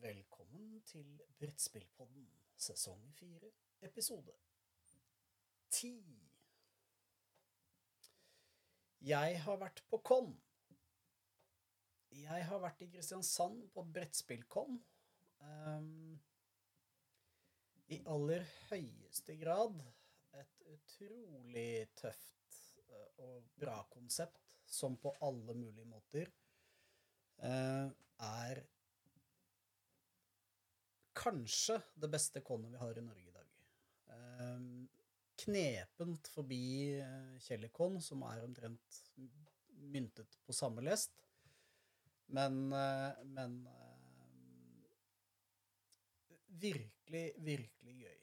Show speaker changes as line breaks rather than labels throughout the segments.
Velkommen til Brettspillpodden, sesong fire, episode ti. Jeg har vært på Con. Jeg har vært i Kristiansand på brettspillkon. Um, I aller høyeste grad et utrolig tøft eh, og bra konsept, som på alle mulige måter uh, er kanskje det beste konet vi har i Norge i dag. Eh, knepent forbi Kjellikon, som er omtrent myntet på samme lest. Men, men virkelig, virkelig gøy.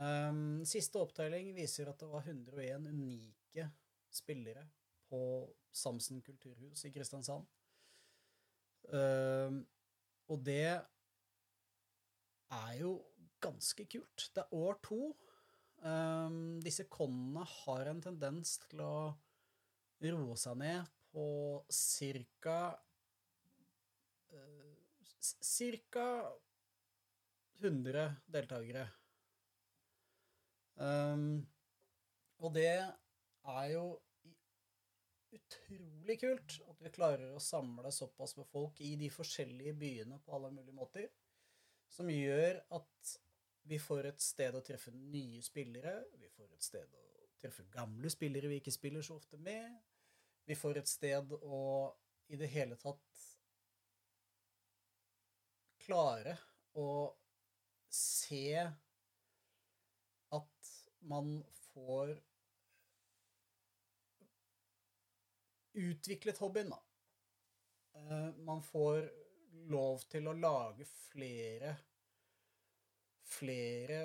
Um, siste opptelling viser at det var 101 unike spillere på Samsen kulturhus i Kristiansand. Um, og det er jo ganske kult. Det er år to. Um, disse konene har en tendens til å roe seg ned på cirka uh, Cirka 100 deltakere. Um, og det er jo utrolig kult at vi klarer å samle såpass med folk i de forskjellige byene på alle mulige måter, som gjør at vi får et sted å treffe nye spillere, vi får et sted å treffe gamle spillere vi ikke spiller så ofte med, vi får et sted å i det hele tatt klare å se at man får utviklet hobbyen, da. Eh, man får lov til å lage flere Flere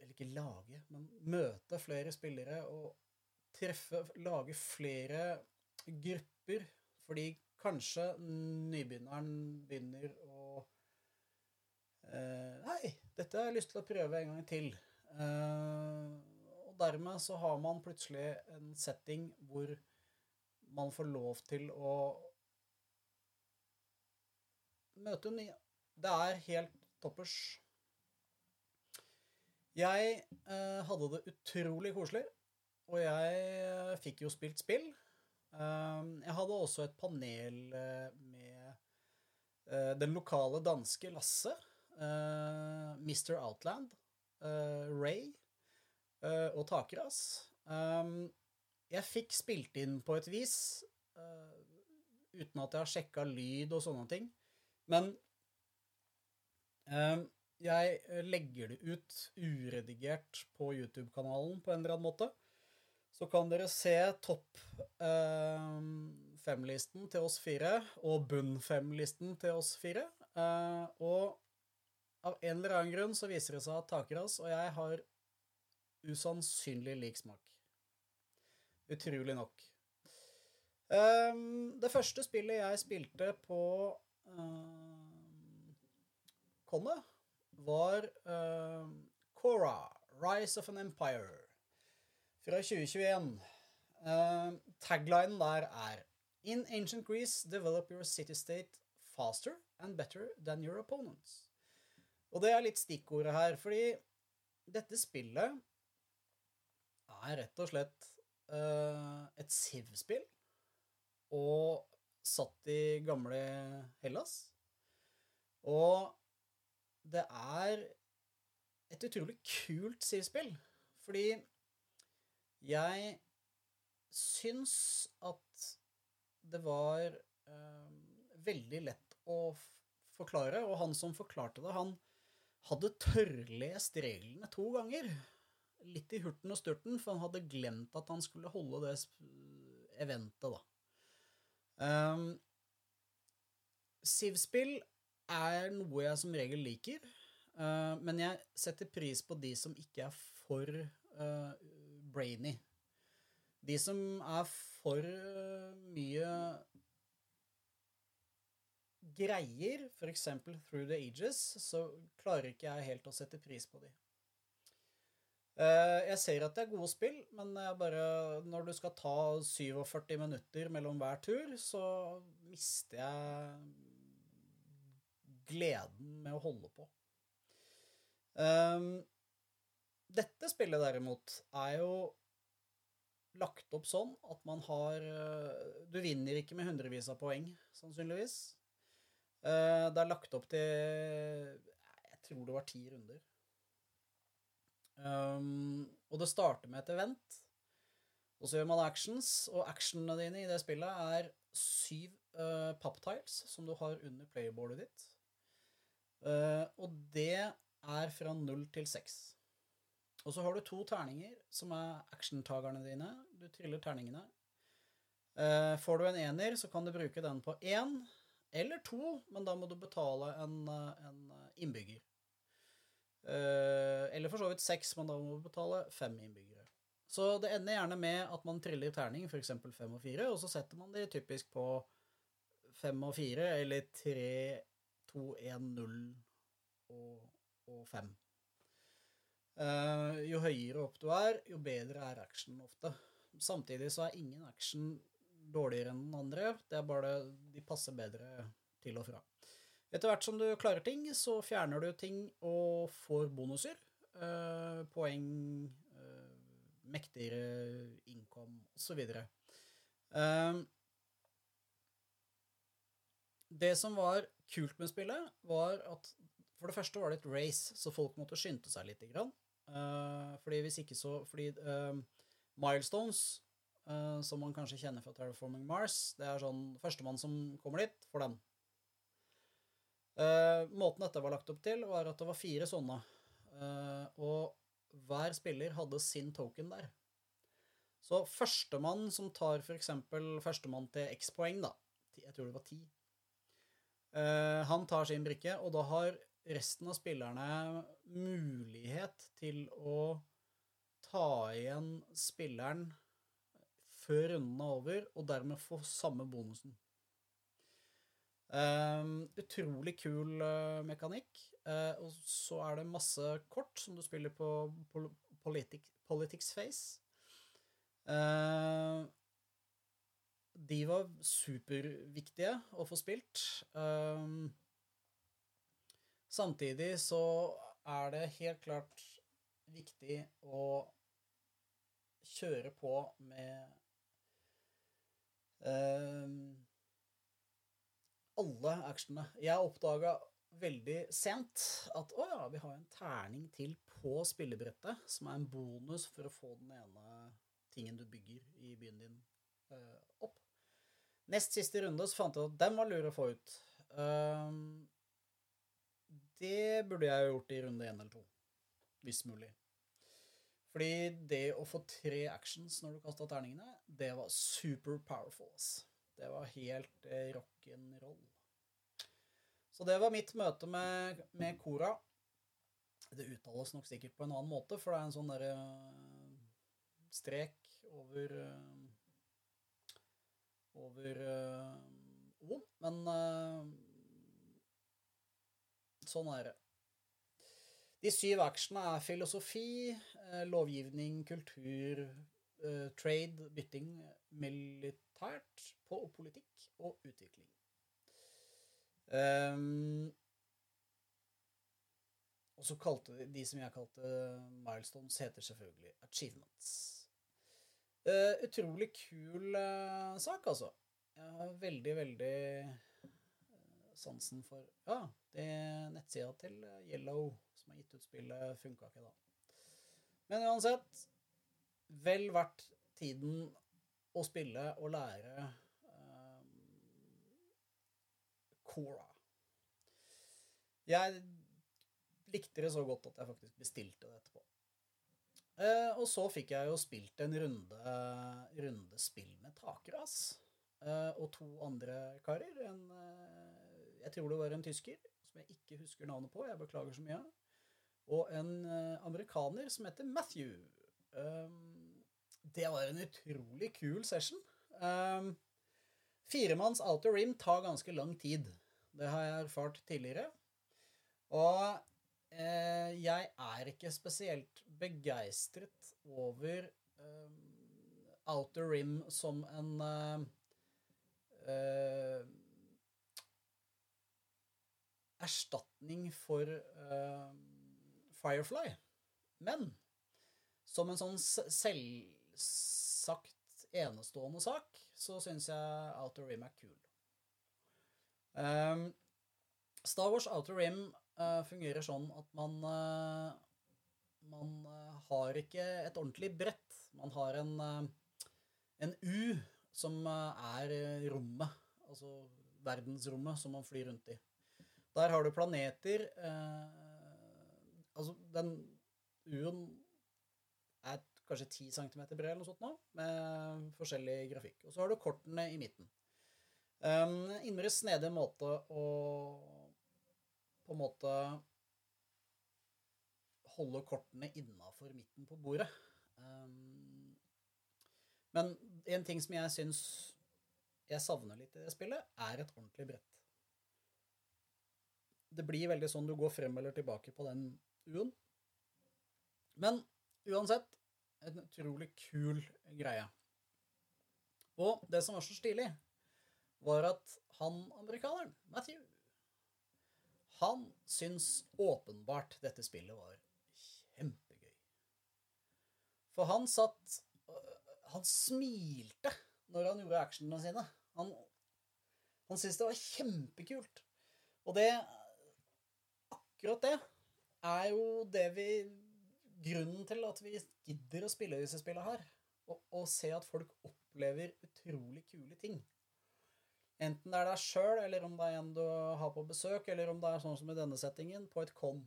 Eller ikke lage, men møte flere spillere og treffe Lage flere grupper. Fordi kanskje nybegynneren begynner å eh, Nei, dette har jeg lyst til å prøve en gang til. Eh, og dermed så har man plutselig en setting hvor man får lov til å møte nye. Det er helt toppers. Jeg eh, hadde det utrolig koselig, og jeg eh, fikk jo spilt spill. Eh, jeg hadde også et panel eh, med eh, den lokale danske Lasse, Mr. Outland, Ray og Takras. jeg fikk spilt inn på et vis, uten at jeg har sjekka lyd og sånne ting. Men jeg legger det ut uredigert på YouTube-kanalen på en eller annen måte. Så kan dere se topp eh, fem-listen til oss fire og bunn fem-listen til oss fire. Eh, og av en eller annen grunn så viser det seg at Takeras og jeg har usannsynlig lik smak. Utrolig nok. Um, det første spillet jeg spilte på uh, Konne, var Cora, Rise of an Empire, fra 2021. Uh, taglinen der er In ancient Greece, develop your city-state faster and better than your opponents. Og det er litt stikkordet her, fordi dette spillet er rett og slett uh, et Siv-spill. Og satt i gamle Hellas. Og det er et utrolig kult Siv-spill. Fordi jeg syns at det var øh, veldig lett å forklare, og han som forklarte det, han hadde tørrlest reglene to ganger. Litt i hurten og sturten, for han hadde glemt at han skulle holde det eventet, da. Um, Siv-spill er noe jeg som regel liker, uh, men jeg setter pris på de som ikke er for uh, brainy. De som er for uh, mye greier, f.eks. Through the Ages, så klarer ikke jeg helt å sette pris på de. Jeg ser at det er gode spill, men bare, når du skal ta 47 minutter mellom hver tur, så mister jeg gleden med å holde på. Um, dette spillet derimot er jo lagt opp sånn at man har eh, Du vinner ikke med hundrevis av poeng, sannsynligvis. Eh, det er lagt opp til Jeg tror det var ti runder. Um, og det starter med et event. Og så gjør man actions, og actionene dine i det spillet er syv uh, papptiles som du har under playerboardet ditt. Uh, og det er fra null til seks. Og så har du to terninger som er actiontagerne dine. Du triller terningene. Uh, får du en ener, så kan du bruke den på én eller to, men da må du betale en, en innbygger. Uh, eller for så vidt seks, men da må du betale fem innbyggere. Så det ender gjerne med at man triller terning, f.eks. fem og fire, og så setter man de typisk på fem og fire, eller tre, to, én, null og, og fem. Uh, jo høyere opp du er, jo bedre er action ofte. Samtidig så er ingen action dårligere enn den andre. Det er bare de passer bedre til og fra. Etter hvert som du klarer ting, så fjerner du ting og får bonuser. Uh, poeng, uh, mektigere income osv. Uh, det som var kult med spillet, var at for det første var det et race, så folk måtte skynde seg litt. Grann. Uh, fordi hvis ikke så Fordi uh, milestones, uh, som man kanskje kjenner fra Terraforming Mars, det er sånn Førstemann som kommer dit, får den. Måten dette var lagt opp til, var at det var fire sånne. og hver spiller hadde sin token der. Så førstemann som tar f.eks. førstemann til X poeng, da Jeg tror det var ti. han tar sin brikke, og da har resten av spillerne mulighet til å ta igjen spilleren før runden er over, og dermed få samme bonusen. Um, utrolig kul uh, mekanikk. Uh, og så er det masse kort som du spiller på pol politik Politics Face. Uh, de var superviktige å få spilt. Um, Samtidig så er det helt klart viktig å kjøre på med eh, alle actionene. Jeg oppdaga veldig sent at å ja, vi har en terning til på spillebrettet, som er en bonus for å få den ene tingen du bygger i byen din, uh, opp. Nest siste runde så fant jeg at den var lur å få ut. Um, det burde jeg jo gjort i runde én eller to. Hvis mulig. Fordi det å få tre actions når du kasta terningene, det var super powerful. Det var helt eh, rock'n'roll. Så det var mitt møte med, med Kora. Det uttales nok sikkert på en annen måte, for det er en sånn derre uh, strek over uh, over O. Men Sånn er det. De syv actionene er filosofi, eh, lovgivning, kultur, eh, trade, bytting, militært, på politikk og utvikling. Um, og så kalte de, de som jeg kalte milestones, heter selvfølgelig achievements. Uh, utrolig kul uh, sak, altså. Jeg har veldig, veldig sansen for Ja, det nettsida til Yellow som har gitt ut spillet, funka ikke da. Men uansett, vel verdt tiden å spille og lære uh, Cora. Jeg likte det så godt at jeg faktisk bestilte det etterpå. Uh, og så fikk jeg jo spilt en runde, runde spill med takras. Uh, og to andre karer. En jeg tror det var en tysker, som jeg ikke husker navnet på. Jeg beklager så mye. Og en amerikaner som heter Matthew. Um, det var en utrolig kul session. Um, firemanns outer rim tar ganske lang tid. Det har jeg erfart tidligere. Og eh, jeg er ikke spesielt begeistret over eh, outer rim som en eh, uh, erstatning for uh, Firefly. Men som en sånn selvsagt enestående sak, så syns jeg Outer Rim er kul. Um, Star Wars Outer Rim uh, fungerer sånn at man uh, Man uh, har ikke et ordentlig brett. Man har en, en U som er rommet, altså verdensrommet, som man flyr rundt i. Der har du planeter Altså, den U-en kanskje 10 cm bred eller noe sånt nå, med forskjellig grafikk. Og så har du kortene i midten. Um, innmari snedig måte å på en måte holde kortene innafor midten på bordet. Um, men en ting som jeg syns jeg savner litt i det spillet, er et ordentlig brett. Det blir veldig sånn du går frem eller tilbake på den U-en. Men uansett en utrolig kul greie. Og det som var så stilig, var at han amerikaneren, Matthew, han syns åpenbart dette spillet var kjempegøy. For han satt Han smilte når han gjorde actionene sine. Han, han syntes det var kjempekult. Og det Akkurat det er jo det vi grunnen til at vi gidder å spille disse spillene her, og, og se at folk opplever utrolig kule ting. Enten det er deg sjøl, eller om det er en du har på besøk, eller om det er sånn som i denne settingen, på et con.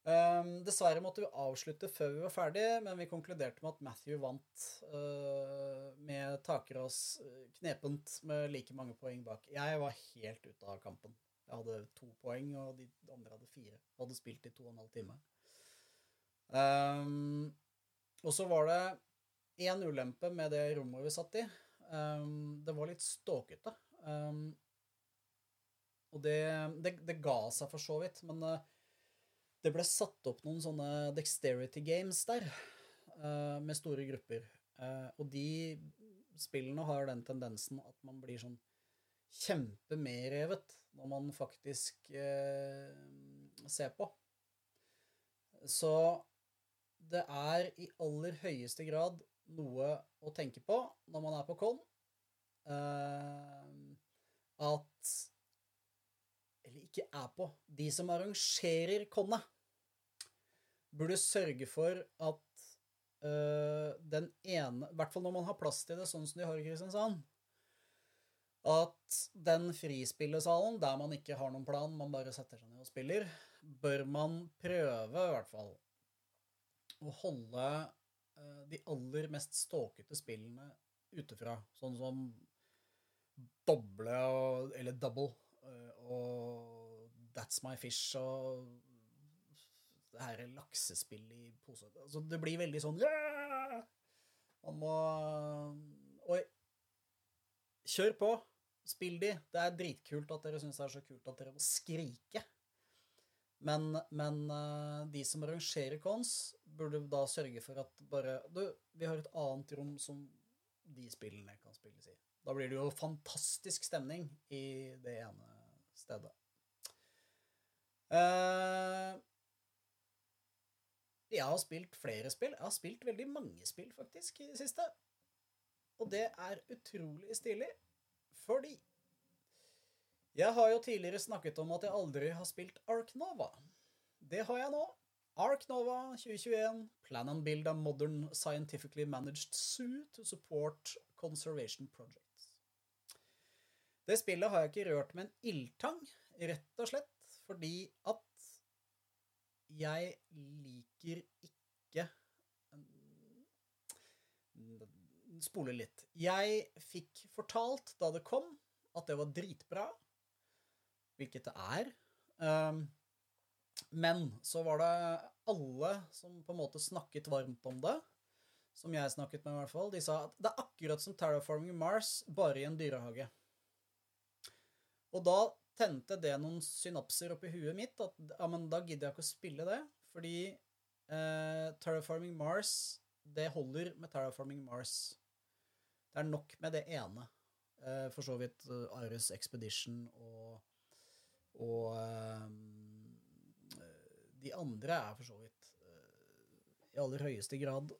Um, dessverre måtte vi avslutte før vi var ferdig, men vi konkluderte med at Matthew vant uh, med Takerås uh, knepent med like mange poeng bak. Jeg var helt ute av kampen. Jeg hadde to poeng, og de andre hadde fire. Jeg hadde spilt i to og en halv time. Um, og så var det én ulempe med det rommet vi satt i. Um, det var litt ståkete. Um, og det, det, det, ga seg for så vidt, men uh, det ble satt opp noen sånne dexterity games der uh, med store grupper. Uh, og de spillene har den tendensen at man blir sånn kjempemedrevet når man faktisk ser på. Så det er i aller høyeste grad noe å tenke på når man er på con. Uh, at Eller ikke er på. De som arrangerer connet, burde sørge for at uh, den ene I hvert fall når man har plass til det, sånn som de har i Kristiansand. At den frispillesalen, der man ikke har noen plan, man bare setter seg ned og spiller, bør man prøve, i hvert fall, å holde uh, de aller mest ståkete spillene utefra. Sånn som doble og, eller double uh, og That's My Fish og det her laksespill i pose altså, Det blir veldig sånn yeah! Man må Oi. Kjør på. Spill de. Det er dritkult at dere syns det er så kult at dere må skrike. Men, men uh, de som arrangerer cons, burde da sørge for at bare Du, vi har et annet rom som de spillene kan spilles i. Da blir det jo fantastisk stemning i det ene stedet. Uh, jeg har spilt flere spill. Jeg har spilt veldig mange spill, faktisk, i det siste. Og det er utrolig stilig, fordi jeg har jo tidligere snakket om at jeg aldri har spilt Ark Nova. Det har jeg nå. Ark Nova 2021. Plan and build a modern scientifically managed zoo to support conservation projects. Det spillet har jeg ikke rørt med en ildtang, rett og slett fordi at jeg liker ikke Spole litt. Jeg fikk fortalt da det kom, at det var dritbra hvilket det er. Um, men så var det alle som på en måte snakket varmt om det, som jeg snakket med i hvert fall, de sa at det er akkurat som Terraforming Mars, bare i en dyrehage. Og da tente det noen synapser oppi huet mitt at ja, men da gidder jeg ikke å spille det, fordi eh, Terraforming Mars, det holder med Terraforming Mars. Det er nok med det ene. Eh, for så vidt uh, Iris Expedition og og de andre er for så vidt uh, i aller høyeste grad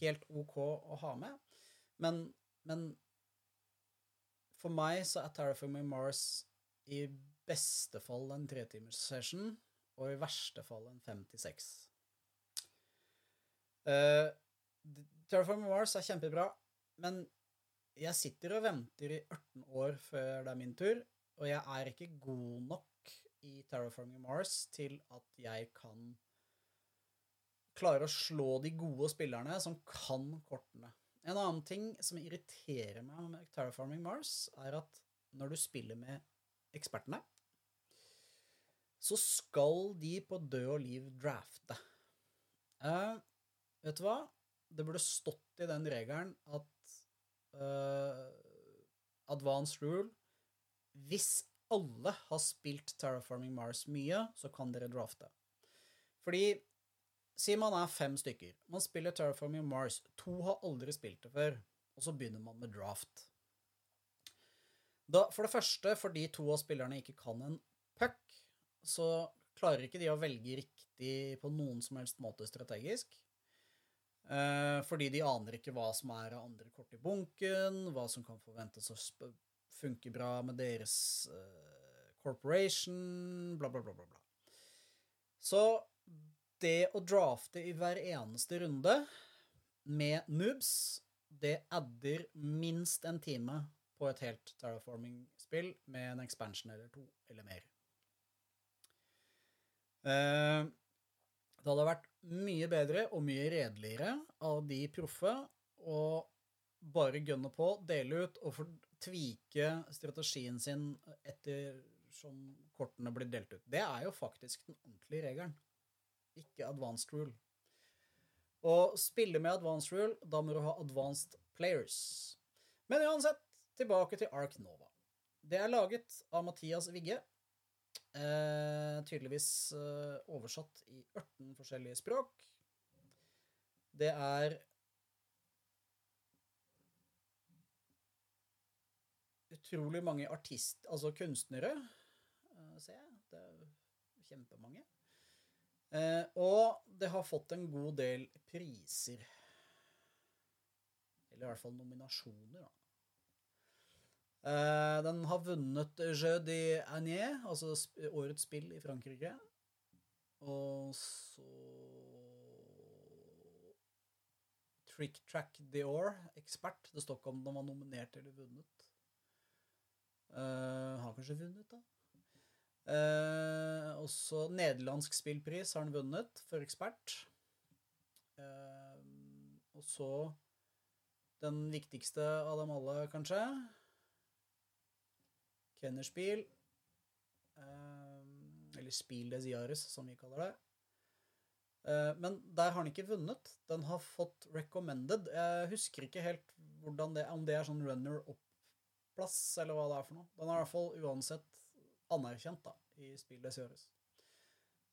helt OK å ha med. Men, men for meg så er Terraforming Mars i beste fall en tretimers session, og i verste fall en fem til seks. Uh, Terraforming Mars er kjempebra, men jeg sitter og venter i 18 år før det er min tur, og jeg er ikke god nok i Terraforming Mars til at jeg kan klare å slå de gode spillerne som kan kortene. En annen ting som irriterer meg med Terraforming Mars, er at når du spiller med ekspertene, så skal de på død og liv drafte. Uh, vet du hva? Det burde stått i den regelen at uh, advanced rule Hvis alle har spilt Terraforming Mars mye, så kan dere drafte. Fordi Si man er fem stykker. Man spiller Terraforming Mars. To har aldri spilt det før. Og så begynner man med draft. Da, for det første, fordi to av spillerne ikke kan en puck, så klarer ikke de å velge riktig på noen som helst måte strategisk. Eh, fordi de aner ikke hva som er av andre kort i bunken, hva som kan forventes å funke bra med deres uh, corporation, bla, bla, bla, bla. bla. Så det å drafte i hver eneste runde med noobs, det adder minst en time på et helt terraforming-spill med en expansion eller to eller mer. Uh, det hadde vært mye bedre og mye redeligere av de proffe å bare gønne på, dele ut og tvike strategien sin etter som kortene blir delt ut. Det er jo faktisk den ordentlige regelen ikke advanced rule. Og spille med advanced rule, da må du ha advanced players. Men uansett, tilbake til Ark Nova. Det er laget av Mathias Vigge. Eh, tydeligvis eh, oversatt i 18 forskjellige språk. Det er utrolig mange artist... Altså kunstnere, eh, ser jeg. Det er kjempemange. Eh, og det har fått en god del priser. Eller i hvert fall nominasjoner, da. Uh, den har vunnet Jeu de Agnier, altså årets spill i Frankrike. Og så Trick Track Dior, ekspert. Det står ikke om den var nominert eller vunnet. Uh, har kanskje vunnet, da. Uh, også nederlandsk spillpris har han vunnet for ekspert. Uh, og så den viktigste av dem alle, kanskje. Kennerspiel. Eh, eller Spiel des Jahres, som vi kaller det. Eh, men der har den ikke vunnet. Den har fått recommended. Jeg husker ikke helt det, om det er sånn runner up-plass, eller hva det er for noe. Den er i hvert fall uansett anerkjent da, i spillet gjøres.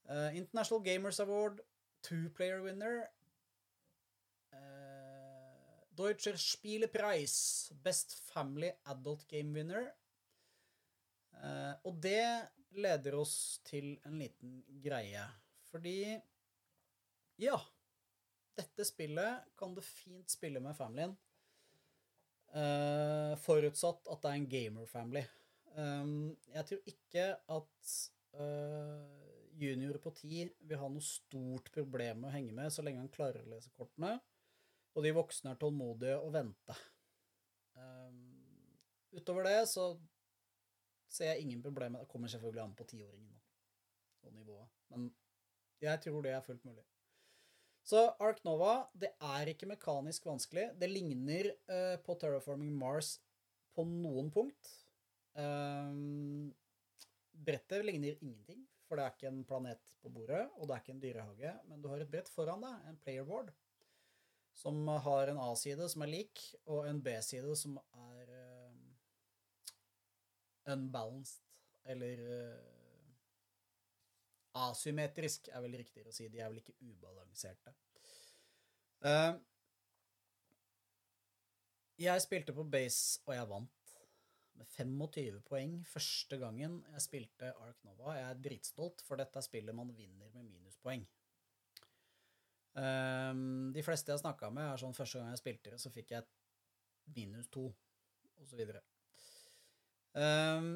Uh, International Gamers Award, two-player winner. Uh, Deutscher Spielepreis, Best Family Adult Game Winner. Uh, og det leder oss til en liten greie. Fordi Ja, dette spillet kan du fint spille med familien. Uh, forutsatt at det er en gamer-family. Um, jeg tror ikke at uh, junior på ti vil ha noe stort problem med å henge med så lenge han klarer å lese kortene, og de voksne er tålmodige og venter. Um, utover det så ser jeg ingen problemer. Det kommer selvfølgelig an på tiåringen og nivået, men jeg tror det er fullt mulig. Så Ark Nova, det er ikke mekanisk vanskelig. Det ligner uh, på Terraforming Mars på noen punkt. Um, brettet ligner ingenting, for det er ikke en planet på bordet, og det er ikke en dyrehage, men du har et brett foran deg, en playerboard, som har en A-side som er lik, og en B-side som er uh, unbalanced, eller uh, asymmetrisk, er vel riktigere å si. De er vel ikke ubalanserte. Uh, jeg spilte på base, og jeg vant med 25 poeng første gangen jeg spilte Ark Nova. Jeg er dritstolt, for dette spillet man vinner med minuspoeng. Um, de fleste jeg snakka med, er sånn første gang jeg spilte det, så fikk jeg minus to, osv. Um,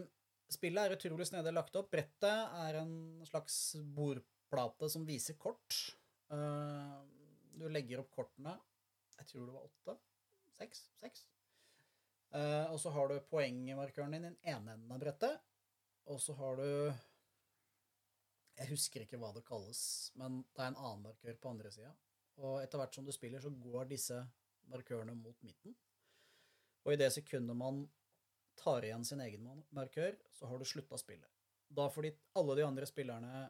spillet er utrolig snedig lagt opp. Brettet er en slags bordplate som viser kort. Uh, du legger opp kortene Jeg tror det var åtte? Seks? Seks? Uh, og så har du poengmarkøren din i den ene enden av brettet. Og så har du jeg husker ikke hva det kalles, men det er en annen markør på andre sida. Og etter hvert som du spiller, så går disse markørene mot midten. Og i det sekundet man tar igjen sin egen markør, så har du slutta spillet. Da får de, alle de andre spillerne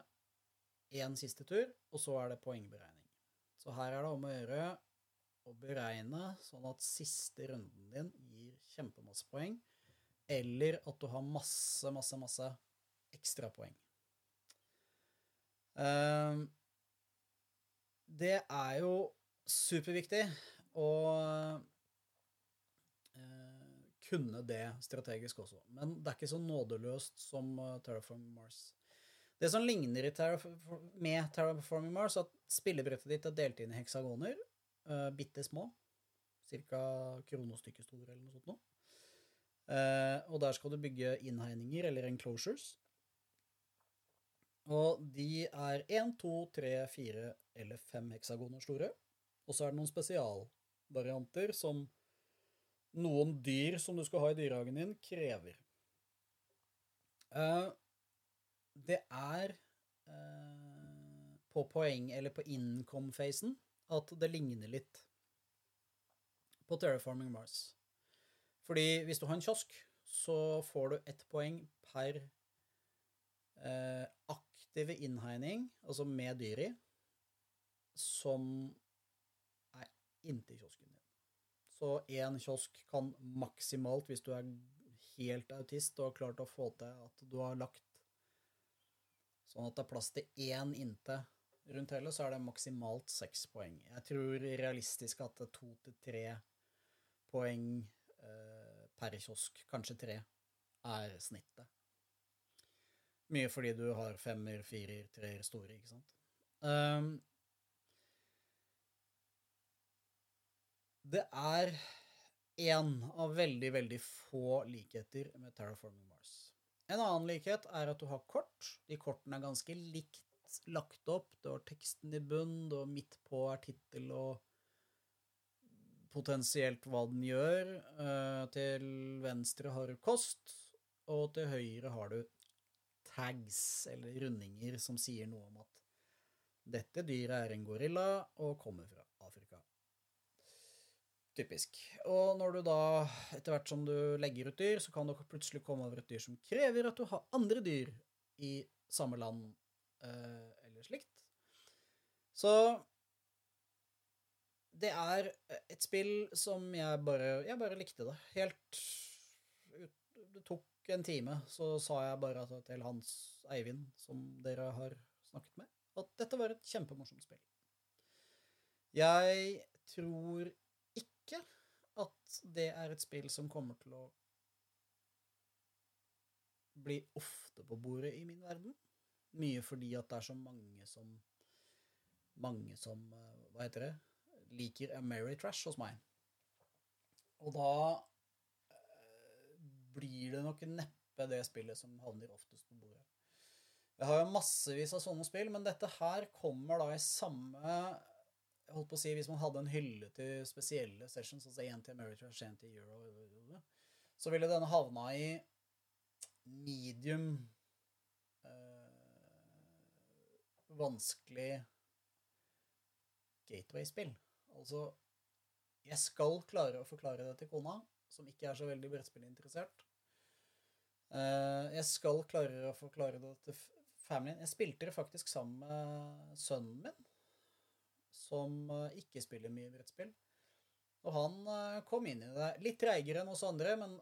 én siste tur, og så er det poengberegning. Så her er det om å gjøre å beregne sånn at siste runden din gir kjempemasse poeng, eller at du har masse, masse, masse ekstrapoeng. Um, det er jo superviktig uh, kunne det strategisk også. Men det er ikke så nådeløst som uh, Terraforming Mars. Det som ligner Terraform, med Terraforming Mars, er at spillebrettet ditt er delt inn i heksagoner. Uh, bitte små. Cirka kronestykket store eller noe sånt noe. Uh, og der skal du bygge innhegninger, eller enclosures. Og de er én, to, tre, fire eller fem heksagoner store. Og så er det noen spesialvarianter som noen dyr som du skal ha i dyrehagen din, krever. Uh, det er uh, på poeng, eller på income-fasen, at det ligner litt på Terraforming Mars. Fordi hvis du har en kiosk, så får du ett poeng per uh, aktive innhegning, altså med dyr i, som er inntil kiosken din. Så én kiosk kan maksimalt, hvis du er helt autist og har klart å få til at du har lagt sånn at det er plass til én inntil rundt hele, så er det maksimalt seks poeng. Jeg tror realistisk at det er to til tre poeng eh, per kiosk, kanskje tre, er snittet. Mye fordi du har femmer, firer, treer store, ikke sant. Um, det er én av veldig, veldig få likheter med Terraforming Mars. En annen likhet er at du har kort. De kortene er ganske likt lagt opp. Du har teksten i bunn, og midt på er tittel og potensielt hva den gjør. Uh, til venstre har du kost, og til høyre har du tags, eller rundinger, som sier noe om at dette dyret er en gorilla og kommer fra. Typisk. Og når du da, etter hvert som du legger ut dyr, så kan du plutselig komme over et dyr som krever at du har andre dyr i samme land eh, eller slikt. Så det er et spill som jeg bare Jeg bare likte det. Helt Det tok en time så sa jeg bare til Hans Eivind, som dere har snakket med, at dette var et kjempemorsomt spill. Jeg tror ikke at det er et spill som kommer til å bli ofte på bordet i min verden. Mye fordi at det er så mange som Mange som eh, Hva heter det? Liker Ameritrash hos meg. Og da blir det nok neppe det spillet som havner oftest på bordet. Jeg har jo massevis av sånne spill, men dette her kommer da i samme holdt på å si, Hvis man hadde en hylle til spesielle sessions, altså én til Ameritrash, én til Euro, så ville denne havna i medium øh, vanskelig gateway-spill. Altså Jeg skal klare å forklare det til kona, som ikke er så veldig brettspillinteressert. Uh, jeg skal klare å forklare det til familien. Jeg spilte det faktisk sammen med sønnen min, som uh, ikke spiller mye brettspill. Og han uh, kom inn i det litt treigere enn oss andre, men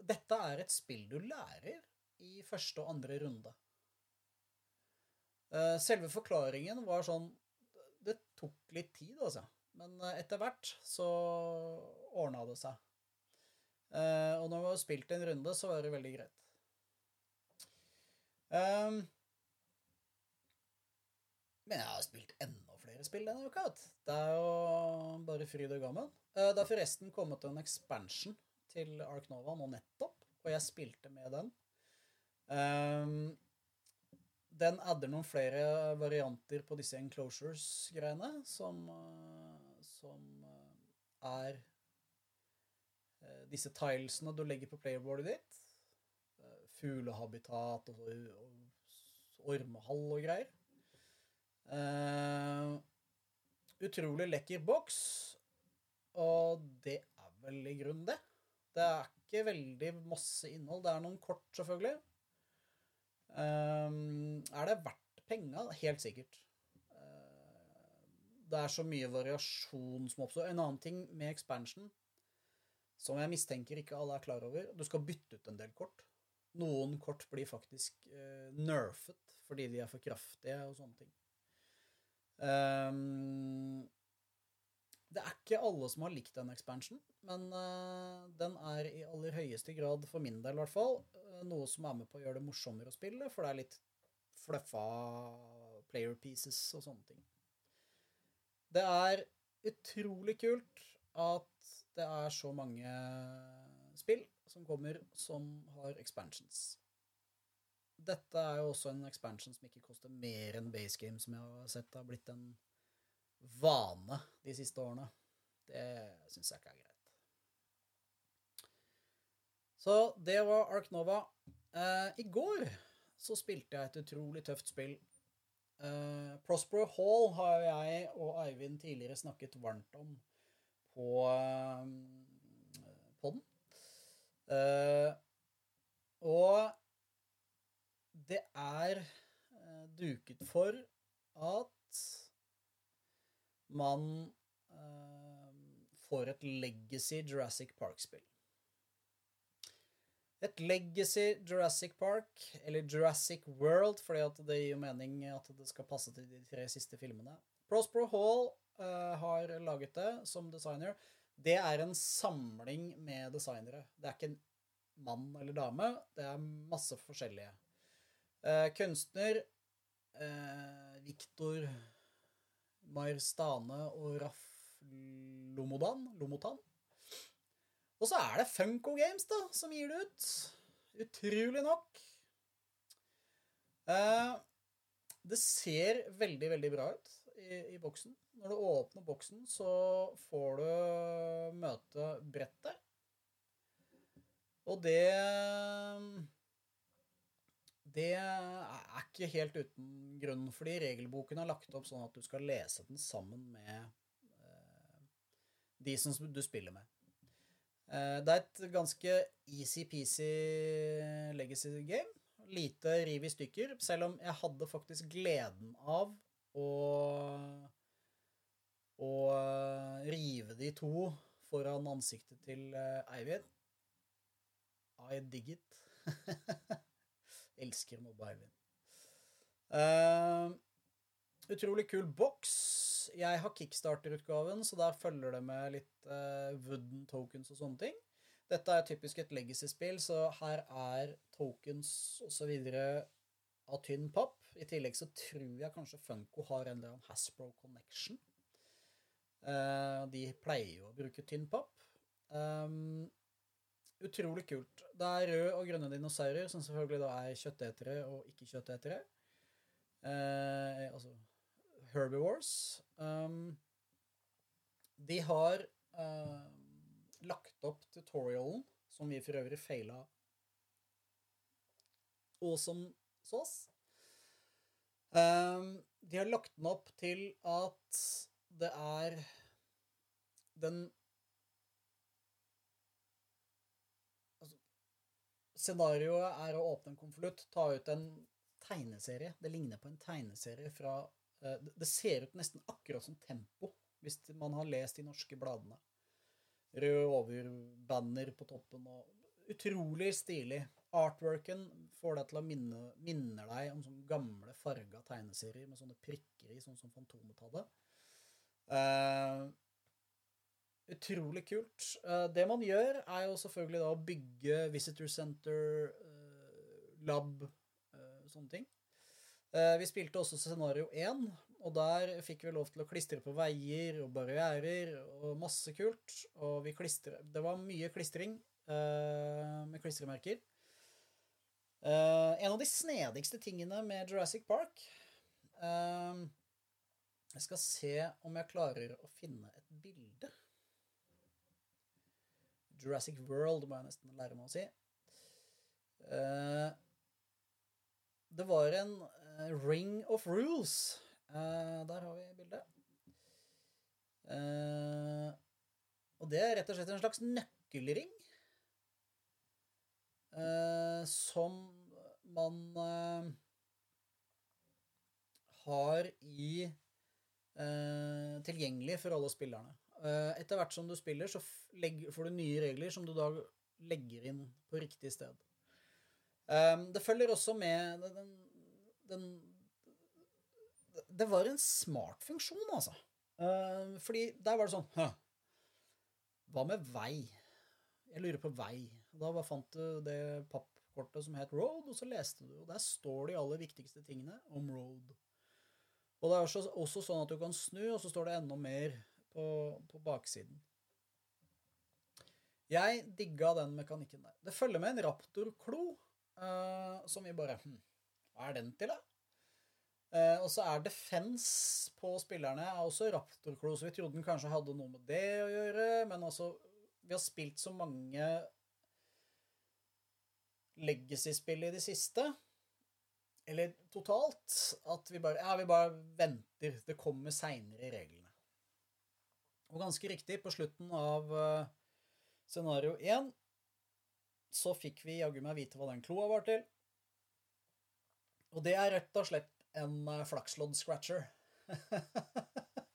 dette er et spill du lærer i første og andre runde. selve forklaringen var sånn Det tok litt tid, altså. Men etter hvert så ordna det seg. Og når vi har spilt en runde, så var det veldig greit. Men jeg har spilt enda flere spill denne uka. Det er jo bare fryd og gammen. Uh, det har forresten kommet en expansion til Ark Nova nå nettopp, og jeg spilte med den. Um, den adder noen flere varianter på disse enclosures-greiene, som, uh, som er disse tilesene du legger på playerboardet ditt. Eh, fuglehabitat og ormehall og greier. Uh, utrolig lekker boks, og det er vel i grunnen det. Det er ikke veldig masse innhold. Det er noen kort, selvfølgelig. Uh, er det verdt penga? Helt sikkert. Uh, det er så mye variasjon som oppstår. En annen ting med expansion som jeg mistenker ikke alle er klar over. Du skal bytte ut en del kort. Noen kort blir faktisk uh, nerfet fordi de er for kraftige og sånne ting. Um, det er ikke alle som har likt den expansion, men uh, den er i aller høyeste grad, for min del i hvert fall, uh, noe som er med på å gjøre det morsommere å spille, for det er litt fluffa player pieces og sånne ting. Det er utrolig kult at det er så mange spill som kommer som har expansions. Dette er jo også en expansion som ikke koster mer enn base game, som jeg har sett har blitt en vane de siste årene. Det syns jeg ikke er greit. Så det var Ark Nova. Eh, I går så spilte jeg et utrolig tøft spill. Eh, Prospero Hall har jeg og Eivind tidligere snakket varmt om på, eh, på den. Uh, og det er uh, duket for at man uh, får et legacy Jurassic Park-spill. Et legacy Jurassic Park, eller Jurassic World, fordi det gir jo mening at det skal passe til de tre siste filmene. Prospero Hall uh, har laget det som designer. Det er en samling med designere. Det er ikke en mann eller dame. Det er masse forskjellige. Uh, kunstner uh, Victor Marstane og Raff Lomodan, Lomotan. Og så er det Funko Games, da, som gir det ut. Utrolig nok. Uh, det ser veldig, veldig bra ut i, i boksen. Når du åpner boksen, så får du møte brettet. Og det Det er ikke helt uten grunn, fordi regelboken er lagt opp sånn at du skal lese den sammen med eh, de som du spiller med. Eh, det er et ganske easy-peasy legacy game. Lite riv i stykker, selv om jeg hadde faktisk gleden av å eh, rive de to foran ansiktet til eh, Eivind. I dig it. Elsker å mobbe Uh, utrolig kul boks. Jeg har kickstarter-utgaven, så der følger det med litt uh, wooden tokens og sånne ting. Dette er typisk et legacy-spill, så her er tokens osv. av tynn papp. I tillegg så tror jeg kanskje Funko har en eller annen Hasbro Connection. Uh, de pleier jo å bruke tynn papp. Um, utrolig kult. Det er røde og grønne dinosaurer, som selvfølgelig da er kjøttetere og ikke kjøttetere. Eh, altså herbivores. Um, de har uh, lagt opp tutorialen, som vi for øvrig feila awesome sauce. Um, de har lagt den opp til at det er den Scenarioet er å åpne en konvolutt, ta ut en tegneserie. Det ligner på en tegneserie fra uh, Det ser ut nesten akkurat som Tempo, hvis man har lest de norske bladene. Rød overbanner på toppen og Utrolig stilig. Artworken får deg til å minne, minner deg om sånne gamle farga tegneserier med sånne prikker i, sånn som Fantomet hadde. Uh, utrolig kult. Eh, det man gjør, er jo selvfølgelig da å bygge visitor center, eh, lab, eh, sånne ting. Vi spilte også scenario 1, og der fikk vi lov til å klistre på veier og barrierer og masse kult. Og vi klistre, det var mye klistring med klistremerker. En av de snedigste tingene med Jurassic Park Jeg skal se om jeg klarer å finne et bilde. Jurassic World må jeg nesten lære meg å si. Eh, det var en eh, Ring of Rules. Eh, der har vi bildet. Og det er rett og slett en slags nøkkelring. som man har i Tilgjengelig for alle spillerne. Eh, etter hvert som du spiller, så får du nye regler som du da legger inn på riktig sted. Um, det følger også med den, den, Det var en smart funksjon, altså. Um, fordi der var det sånn Hæ, Hva med vei? Jeg lurer på vei. Da bare fant du det pappkortet som het Road, og så leste du. Og der står de aller viktigste tingene om Road. Og det er også, også sånn at du kan snu, og så står det enda mer på, på baksiden. Jeg digga den mekanikken der. Det følger med en raptorklo, uh, som vi bare hm, Hva er den til, da? Uh, og så er defense på spillerne er også raptorklo, så vi trodde den kanskje hadde noe med det å gjøre, men altså Vi har spilt så mange legacy-spill i det siste, eller totalt, at vi bare Ja, vi bare venter. Det kommer seinere i reglene. Og ganske riktig, på slutten av eh, scenario 1 så fikk vi jaggu meg vite hva den kloa var til. Og det er rett og slett en uh, flakslodd-scratcher.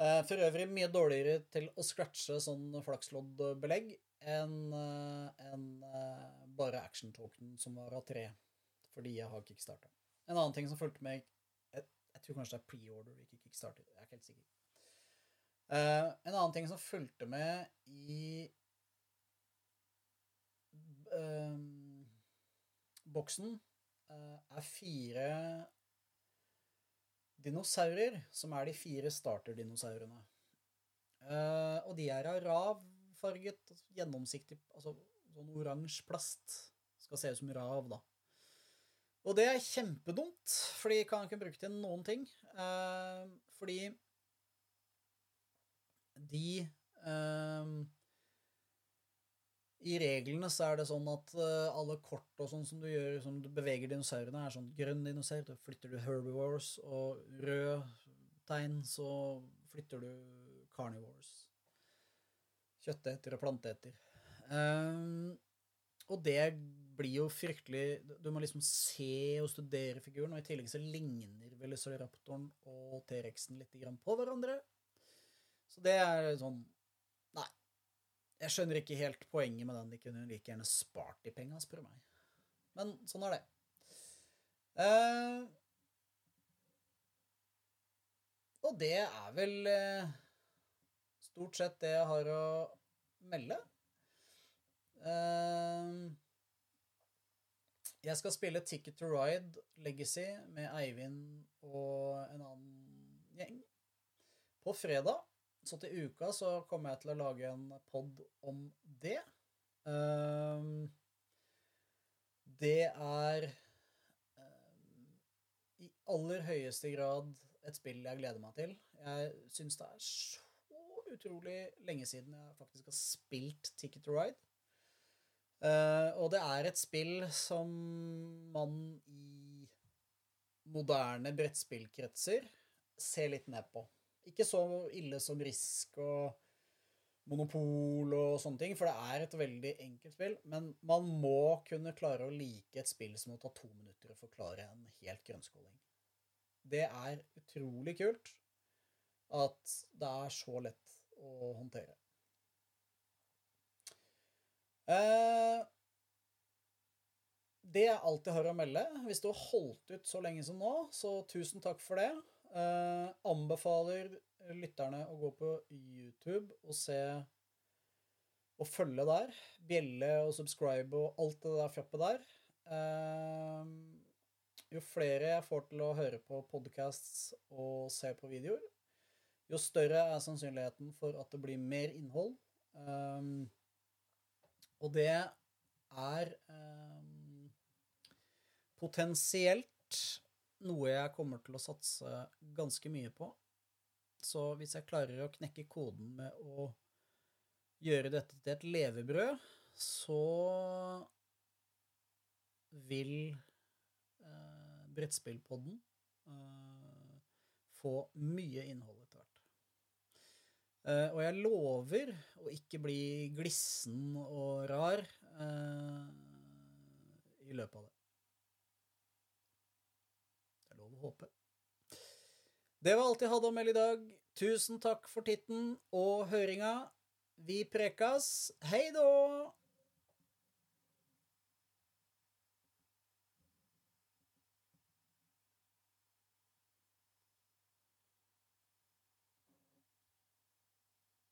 Eh, For øvrig mye dårligere til å scratche sånn flaksloddbelegg enn en eh, bare action token som var av tre. Fordi jeg har kickstarta. En annen ting som fulgte med Jeg, jeg tror kanskje det er preorder, ikke kickstarter. Jeg er ikke helt sikker. Eh, en annen ting som fulgte med i uh, boksen, uh, er fire dinosaurer, som er de fire starterdinosaurene. Uh, og de er av rav-farget, gjennomsiktig, altså sånn oransje plast. Skal se ut som rav, da. Og det er kjempedumt, fordi de kan ikke bruke til noen ting. Fordi de eh, I reglene så er det sånn at eh, alle kort og sånn som du gjør, som du beveger dinosaurene, er sånn grønn dinosaur, da flytter du herbivores, og rød tegn, så flytter du carnivores. Kjøtteter og planteeter. Um, og det blir jo fryktelig Du må liksom se og studere figuren, og i tillegg så ligner Velociraptoren og T-rexen litt på hverandre. Så det er sånn Nei. Jeg skjønner ikke helt poenget med den. De kunne like gjerne spart de penga, spør du meg. Men sånn er det. Eh, og det er vel eh, stort sett det jeg har å melde. Eh, jeg skal spille Ticket to Ride Legacy med Eivind og en annen gjeng på fredag. Så til uka så kommer jeg til å lage en pod om det. Um, det er um, i aller høyeste grad et spill jeg gleder meg til. Jeg syns det er så utrolig lenge siden jeg faktisk har spilt Ticket to Ride. Uh, og det er et spill som man i moderne brettspillkretser ser litt ned på. Ikke så ille som Risk og Monopol og sånne ting, for det er et veldig enkelt spill. Men man må kunne klare å like et spill som å ta to minutter å forklare en helt grønnskåling. Det er utrolig kult at det er så lett å håndtere. Eh, det er alt jeg har å melde. Hvis du har holdt ut så lenge som nå, så tusen takk for det. Eh, anbefaler lytterne å gå på YouTube og se og følge der. Bjelle og subscribe og alt det der fjappet der. Eh, jo flere jeg får til å høre på podcasts og se på videoer, jo større er sannsynligheten for at det blir mer innhold. Um, og det er um, potensielt noe jeg kommer til å satse ganske mye på. Så hvis jeg klarer å knekke koden med å gjøre dette til et levebrød, så vil eh, Brettspillpodden eh, få mye innhold etter hvert. Eh, og jeg lover å ikke bli glissen og rar eh, i løpet av det. Det er lov å håpe. Det var alt jeg hadde å melde i dag. Tusen takk for titten og høringa. Vi prekas. Hei då!